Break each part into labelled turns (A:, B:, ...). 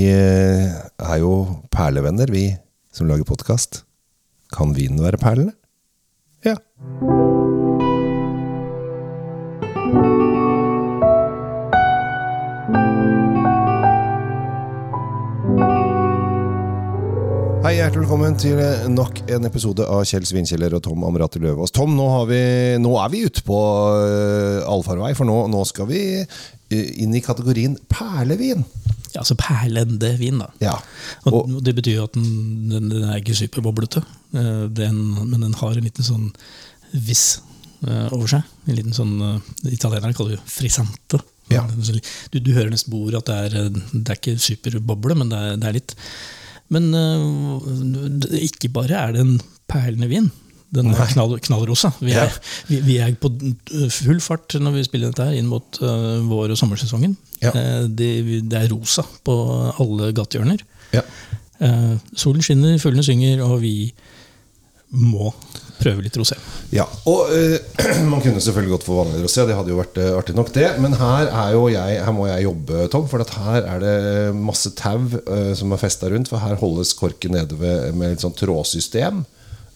A: Eh, er jo perlevenner, vi som lager podkast. Kan vinen være perlene? Ja. Hei, hjertelig velkommen til nok en episode av Kjell Svinkjeller og Tom Amrati Løvaas. Tom, nå, har vi, nå er vi ute på uh, allfarvei, for nå, nå skal vi uh, inn i kategorien perlevin.
B: Ja, altså perlende vin, da.
A: Ja.
B: Og,
A: Og,
B: Det betyr jo at den, den, den er ikke superboblete, eh, den, men den har en liten sånn viss eh, over seg. En liten sånn eh, Italienerne kaller det frisante.
A: Ja.
B: Du, du hører nesten på ordet at det er, eh, det er ikke superboble, men det er, det er litt. Men uh, ikke bare er det en perlende vin. Den er knall, knallrosa. Vi
A: Ja.
B: er, vi, vi er på full fart når vi spiller dette her inn mot uh, vår- og sommersesongen.
A: Ja.
B: Uh, det, det er rosa på alle gatehjørner.
A: ja.
B: Solen skinner, fuglene synger, og vi må prøve litt rosé.
A: Ja, og uh, Man kunne selvfølgelig gått for vanlig rosé, det hadde jo vært uh, artig nok, det. Men her, er jeg, her må jeg jobbe, Tom. For her er det masse tau uh, som er festa rundt. For her holdes korken nede ved, med et sånt trådsystem.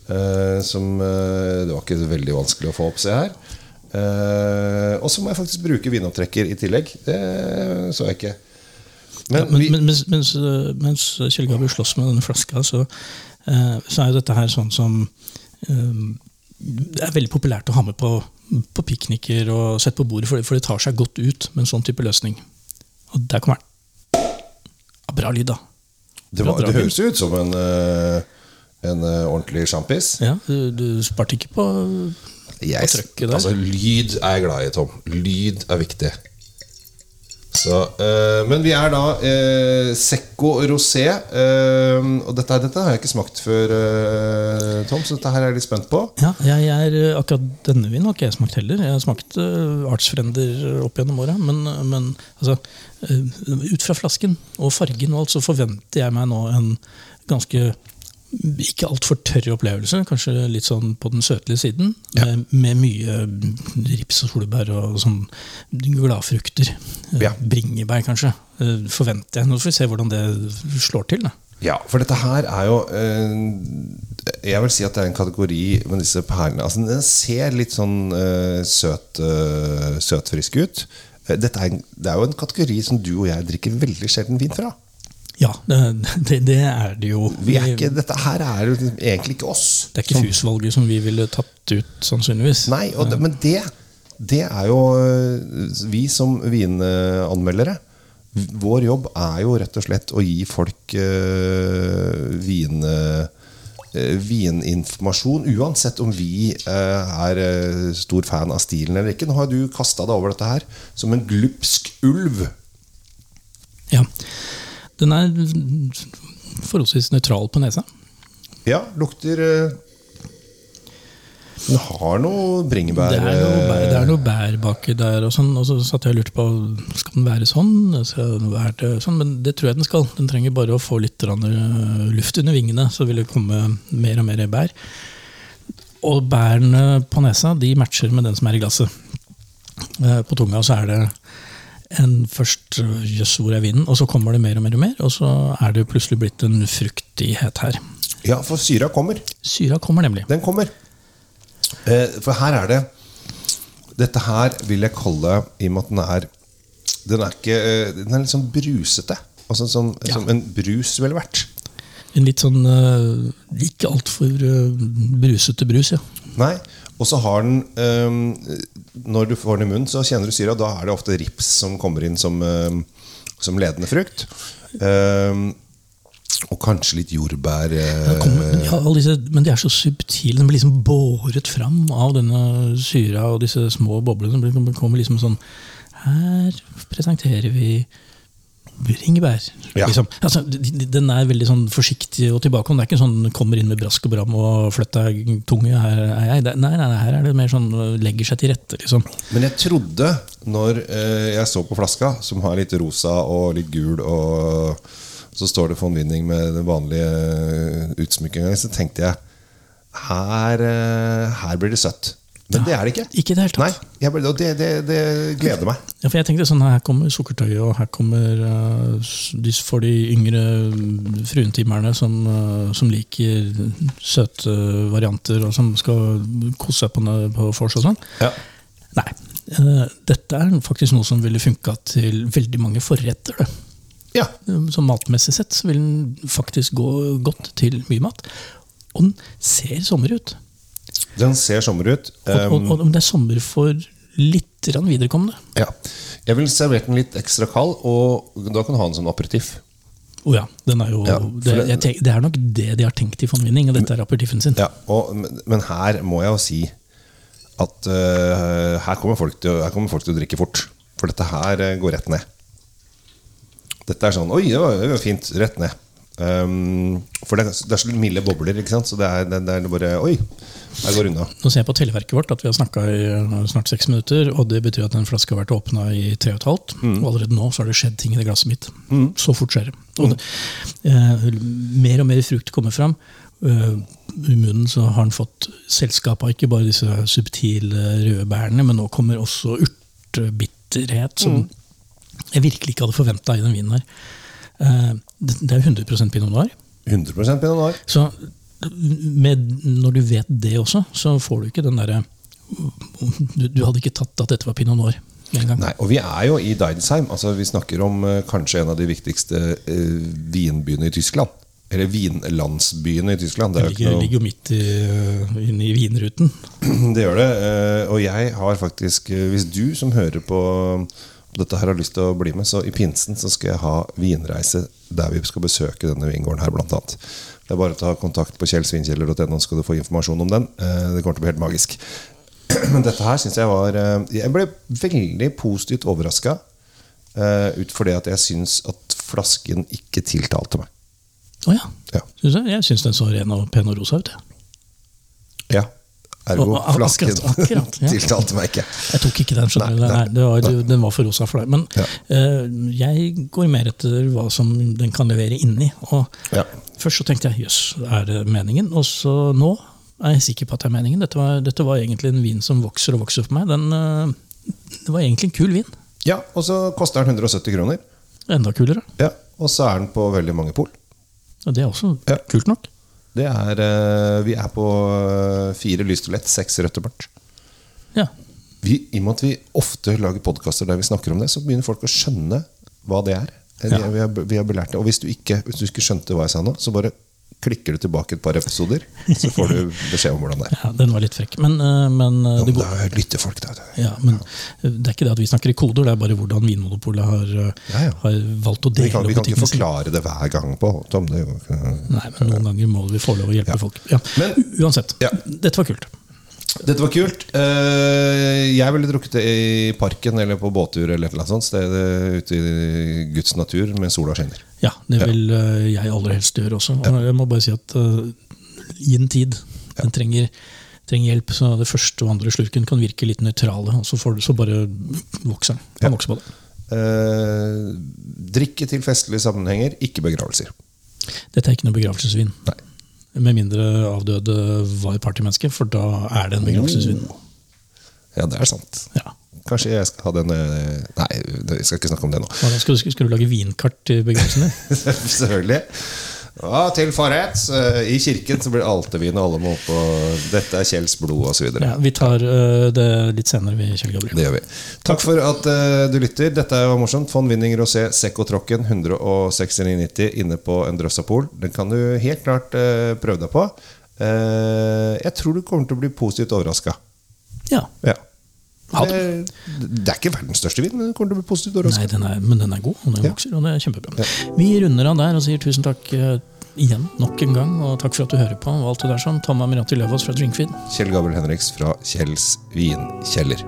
A: eh, som eh, Det var ikke veldig vanskelig å få opp, se her. Eh, og så må jeg faktisk bruke vinopptrekker i tillegg. Det så jeg ikke. Men,
B: Ja, men,
A: vi,
B: mens, mens, eh, mens Kjell Gabriel slåss med denne flaska, så, eh, så er jo dette her sånn som eh, Det er veldig populært å ha med på, på pikniker og sette på bordet, for, for det tar seg godt ut med en sånn type løsning. Og der kommer den. Ja, bra lyd, da.
A: det, var, det høres jo ut som en, eh, en eh, ordentlig sjampis.
B: Ja, du, du sparte ikke på på trøkket der.
A: altså, lyd er jeg glad i, Tom. Lyd er viktig. Så, øh, men vi er da øh, Secco Rosé. Øh, og dette, dette har jeg ikke smakt før, eh, Tom, så dette her er jeg litt spent på.
B: Ja, jeg er, eh, akkurat denne vinen har ikke jeg smakt heller. Jeg har smakt artsfrender opp gjennom åra. Men, men altså, eh, ut fra flasken og fargen og alt, så forventer jeg meg nå en ganske ikke altfor tørr opplevelse. Kanskje litt sånn på den søtlige siden. Med, med mye rips og solbær og sånn gladfrukter. Eh,
A: Ja.
B: Bringebær, kanskje. eh, Forventer jeg. Nå får vi se hvordan det slår til. Da.
A: Ja, for dette her er jo eh, Jeg vil si at det er en kategori med disse perlene. Altså, den ser litt sånn eh, søt, eh, søtfrisk ut. Eh, er, det er jo en kategori som du og jeg drikker veldig sjelden vin fra.
B: Ja, det, det, er det jo.
A: Vi er ikke, dette her er jo egentlig ikke oss.
B: Det er ikke FUS-valget som vi ville tatt ut, sannsynligvis.
A: Nei, det, men det, det er jo øh, Vi som vinanmeldere Vår jobb er jo rett og slett å gi folk øh, vin, øh, vininformasjon, uansett om vi øh, er stor fan av stilen eller ikke. Nå har du kasta deg over dette her som en glupsk ulv.
B: Ja. Den er forholdsvis nøytral på nesa.
A: Ja, lukter øh, Den har noe bringebær
B: Det er noe bær, det er
A: øh,
B: noe bær baki der, og, sånn, og så satt jeg og lurte på skal den være sånn. Skal den være sånn. Men det tror jeg den skal. Den trenger bare å få litt øh, luft under vingene, så vil det komme mer og mer bær. Og bærene på nesa de matcher med den som er i glasset. Eh, På tunga så er det en først øh, jøss, hvor er vinden? Og så kommer det mer og mer og mer, og så er det plutselig blitt en fruktighet her.
A: Ja, for syra kommer.
B: Syra kommer nemlig.
A: Den kommer. Eh, for her er det Dette her vil jeg kalle, i og med at den er Den er ikke eh, Den er litt sånn brusete. Altså som,
B: Ja.
A: som en brus ville vært.
B: En litt sånn øh, ikke altfor øh, brusete brus, ja.
A: Nei. Og så har den Når du får den i munnen, så kjenner du syra. Da er det ofte rips som kommer inn som, eh, som ledende frukt. Eh, og kanskje litt jordbær. eh,
B: kommer- ja, disse, men de er så subtile. Den blir liksom båret fram av denne syra og disse små boblene. Den kommer liksom sånn Her presenterer vi bringebær.
A: Ja.
B: Liksom. Altså, de- de- den er veldig sånn forsiktig og tilbakeholden. Det er ikke sånn kommer inn med brask og bram og flytter tunge. Her er jeg. Nei, nei, nei, her er det mer sånn legger seg til rette. liksom.
A: Men jeg trodde, når eh, jeg så på flaska, som har litt rosa og litt gul, og så står det von Winning med den vanlige eh, utsmykkinga, så tenkte jeg her, eh, her blir det søtt. Men det er det ikke.
B: Ikke i det hele
A: Nei,
B: tatt.
A: bare- og det, det, det gleder meg.
B: Ja, for jeg tenkte sånn, Her kommer sukkertøyet, og her kommer uh, de, for de yngre fruentimerne som, uh, som liker søte varianter, og som skal kose seg på, på vors og sånn.
A: Ja.
B: Nei. Uh, dette er faktisk noe som ville funka til veldig mange forretter. Det.
A: ja.
B: Så matmessig sett så vil den faktisk gå godt til mye mat. Og den ser sommer ut.
A: Den ser sommer ut.
B: Og, og, og det er sommer for litt viderekommende.
A: Ja. Jeg ville servert den litt ekstra kald, og da kan du ha den som aperitiff.
B: Oh ja, den er jo,
A: Ja,
B: det,
A: det-
B: jeg tenk, det er nok det de har tenkt i fondvinning, og dette er aperitiffen sin.
A: Ja, og, men, her må jeg jo si at uh, her, kommer folk til, her kommer folk til å drikke fort. For dette her øh, går rett ned. Dette er sånn Oi, det var, det var fint. Rett ned. Um, for det, det er så milde bobler, ikke sant? så det er, det, det er bare Oi, her går unna.
B: Nå ser jeg på televerket vårt at vi har snakka i eh, snart seks minutter, og det betyr at den flaska har vært åpna i tre og et halvt.
A: Mm.
B: Og allerede nå så har det skjedd ting i det glasset mitt. Så fort skjer det. Og det eh, mer og mer frukt kommer fram. Uh, I munnen så har den fått selskap av ikke bare disse subtile røde bærene, men nå kommer også urtebitterhet, som
A: Mm.
B: jeg virkelig ikke hadde forventa i den vinen her. Eh, det, er 100 pinot noir.
A: 100 Pinot Noir.
B: Så med, når du vet det også, så får du ikke den derre du, du hadde ikke tatt at dette var pinot noir.
A: Nei, og vi er jo i Deidsheim. Altså, vi snakker om øh, kanskje en av de viktigste øh, vinbyene i Tyskland. Eller vinlandsbyene i Tyskland. Det er
B: ligger,
A: noe
B: ligger jo midt i, inne i vinruten.
A: Det gjør det. eh, Og jeg har faktisk eh, Hvis du som hører på dette her har lyst til å bli med, så i pinsen så skal jeg ha vinreise der vi skal besøke denne vingården her, blant annet. Det er bare å ta kontakt på kjellsvinkjeller.no, skal du få informasjon om den. Eh, Det kommer til å bli helt magisk. Men dette her syns jeg var eh, Jeg ble veldig positivt overraska ut fordi at jeg syns at flasken ikke tiltalte meg.
B: Å ja.
A: Ja.
B: Synes jeg jeg syns den så ren og pen og rosa ut. jeg.
A: ja. Ergo flasken
B: akkurat, ja.
A: tiltalte meg ikke.
B: Jeg tok ikke den, skjønner.
A: Nei, nei,
B: var, den var for rosa for deg. Men
A: Ja.
B: uh, jeg går mer etter hva som den kan levere inni.
A: Ja.
B: Først så tenkte jeg jøss, er det meningen? Og så nå er jeg sikker på at det er meningen. Dette var, dette var egentlig en vin som vokser og vokser for meg. Den, uh, det var egentlig en kul vin.
A: Ja, og så koster den 170 kroner.
B: Enda kulere.
A: Ja, Og så er den på veldig mange pol.
B: Og det er også kult nok.
A: Det er, eh, vi er på eh, fire lyst og lett, seks rødt og mørkt.
B: Ja.
A: Vi, I og med at vi ofte lager podkaster der vi snakker om det, så begynner folk å skjønne hva det er. Eh,
B: Ja.
A: vi, har, vi har belært det. Og hvis du, ikke, hvis du ikke skjønte hva jeg sa nå, så bare klikker du tilbake et par episoder, så får du beskjed om hvordan det er.
B: ja, den var litt frekk. Men, eh, men, eh, det
A: men
B: går,
A: da lytter folk, da.
B: ja, men eh, det er ikke det at vi snakker i koder, det er bare hvordan Vinmonopolet har, eh,
A: Ja, ja.
B: har valgt å
A: Vi
B: opp
A: kan, vi kan ikke forklare det hver gang på Tom. Det jo
B: Nei, men noen ganger må vi få lov å hjelpe
A: Ja.
B: folk. Ja.
A: Men-
B: Uansett,
A: Ja.
B: dette var kult.
A: Dette var kult. Eh, Jeg ville drukket det i parken eller på båttur eller et eller annet sånt sted eh, ute i Guds natur med sola skinner.
B: Ja, det vil eh, jeg aller helst gjøre også. Og jeg må bare si at uh, gi den tid. Den trenger, trenger hjelp. Så det første og andre slurken kan virke litt nøytrale, og så, får du, så bare vokser den.
A: Ja.
B: Den på det.
A: Eh, drikke til festlige sammenhenger, ikke begravelser.
B: Dette er ikke noe begravelsesvin.
A: Nei.
B: Med mindre avdøde var partymenneske, for da er det en begravelsesvin.
A: Ja, det er sant.
B: Ja.
A: Kanskje jeg skal ha den eh, Nei, vi skal ikke snakke om det nå.
B: Skal, du, skal du lage vinkart til begravelsen?
A: Selvfølgelig. Ja, til forrett. eh, I kirken så blir det altevin, og alle må opp og Dette er Kjells blod, osv.
B: Ja, vi tar uh, det litt senere, vi, Kjell Gabriel.
A: Det gjør vi. Takk for at uh, du lytter. Dette var morsomt. Fond Winning Rosé Sekkotrokken 169,90 inne på en Drøssapol. Den kan du helt klart uh, prøve deg på. Jeg tror du kommer til å bli positivt overraska.
B: Ja.
A: Ja. Det, det er ikke verdens største vin, men den kommer til å bli positivt overraska.
B: Nei, den er, men den er god, og den
A: Ja.
B: vokser, og det er kjempebra. Vi runder av der og sier tusen takk eh, igjen nok en gang, og takk for at du hører på. og alt det der sånn. Tom Amirati Løvaas fra Drinkfeed.
A: Kjell Gabriel Henriks fra Kjells vinkjeller.